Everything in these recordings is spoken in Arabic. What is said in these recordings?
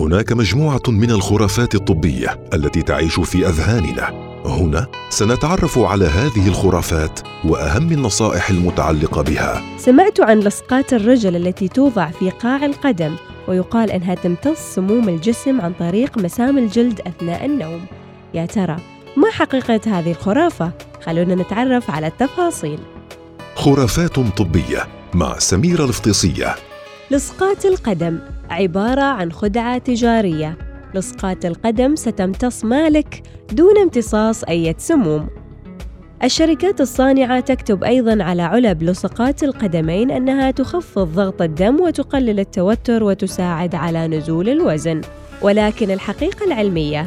هناك مجموعة من الخرافات الطبية التي تعيش في أذهاننا. هنا سنتعرف على هذه الخرافات وأهم النصائح المتعلقة بها. سمعت عن لصقات الرجل التي توضع في قاع القدم ويقال إنها تمتص سموم الجسم عن طريق مسام الجلد أثناء النوم. يا ترى ما حقيقة هذه الخرافة؟ خلونا نتعرف على التفاصيل. خرافات طبية مع سميرة الفطيسيه لصقات القدم عبارة عن خدعة تجارية. لصقات القدم ستمتص مالك دون امتصاص أي سموم. الشركات الصانعة تكتب أيضاً على علب لصقات القدمين أنها تخفض ضغط الدم وتقلل التوتر وتساعد على نزول الوزن. ولكن الحقيقة العلمية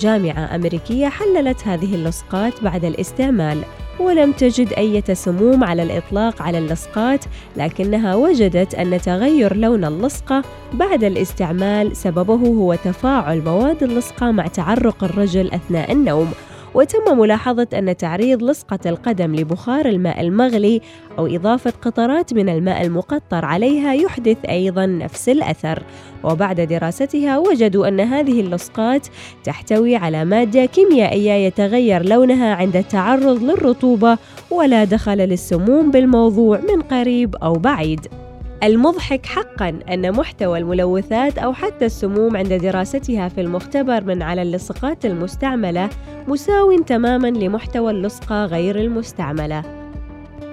جامعة أمريكية حللت هذه اللصقات بعد الاستعمال. ولم تجد أي سموم على الإطلاق على اللصقات لكنها وجدت أن تغير لون اللصقة بعد الاستعمال. سببه هو تفاعل مواد اللصقة مع تعرق الرجل أثناء النوم. وتم ملاحظة أن تعريض لصقة القدم لبخار الماء المغلي أو إضافة قطرات من الماء المقطر عليها يحدث أيضا نفس الأثر. وبعد دراستها وجدوا أن هذه اللصقات تحتوي على مادة كيميائية يتغير لونها عند التعرض للرطوبة ولا دخل للسموم بالموضوع من قريب أو بعيد. المضحك حقا أن محتوى الملوثات أو حتى السموم عند دراستها في المختبر من على اللصقات المستعملة مساو تماما لمحتوى اللصقة غير المستعملة.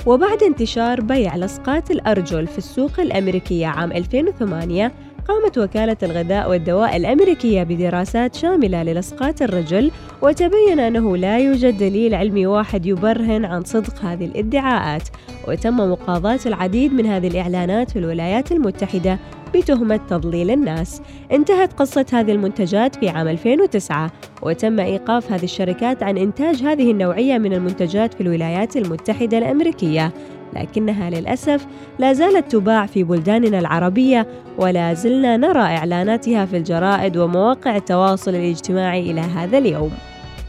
وبعد انتشار بيع لصقات الأرجل في السوق الأمريكية عام 2008 قامت وكالة الغذاء والدواء الأمريكية بدراسات شاملة للصقات الرجل وتبين أنه لا يوجد دليل علمي واحد يبرهن عن صدق هذه الادعاءات. وتم مقاضاة العديد من هذه الإعلانات في الولايات المتحدة بتهمة تضليل الناس. انتهت قصة هذه المنتجات في عام 2009 وتم إيقاف هذه الشركات عن إنتاج هذه النوعية من المنتجات في الولايات المتحدة الأمريكية. لكنها للأسف لا زالت تباع في بلداننا العربية ولا زلنا نرى إعلاناتها في الجرائد ومواقع التواصل الاجتماعي إلى هذا اليوم.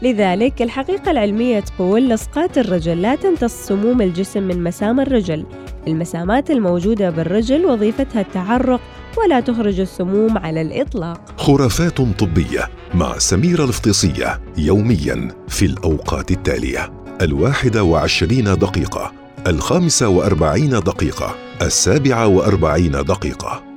لذلك الحقيقة العلمية تقول لصقات الرجل لا تمتص سموم الجسم من مسام الرجل. المسامات الموجودة بالرجل وظيفتها التعرق ولا تخرج السموم على الإطلاق. خرافات طبية مع سميرة الفطيسية يوميا في الأوقات التالية. الواحدة وعشرين دقيقة. الخامسة وأربعين دقيقة السابعة وأربعين دقيقة.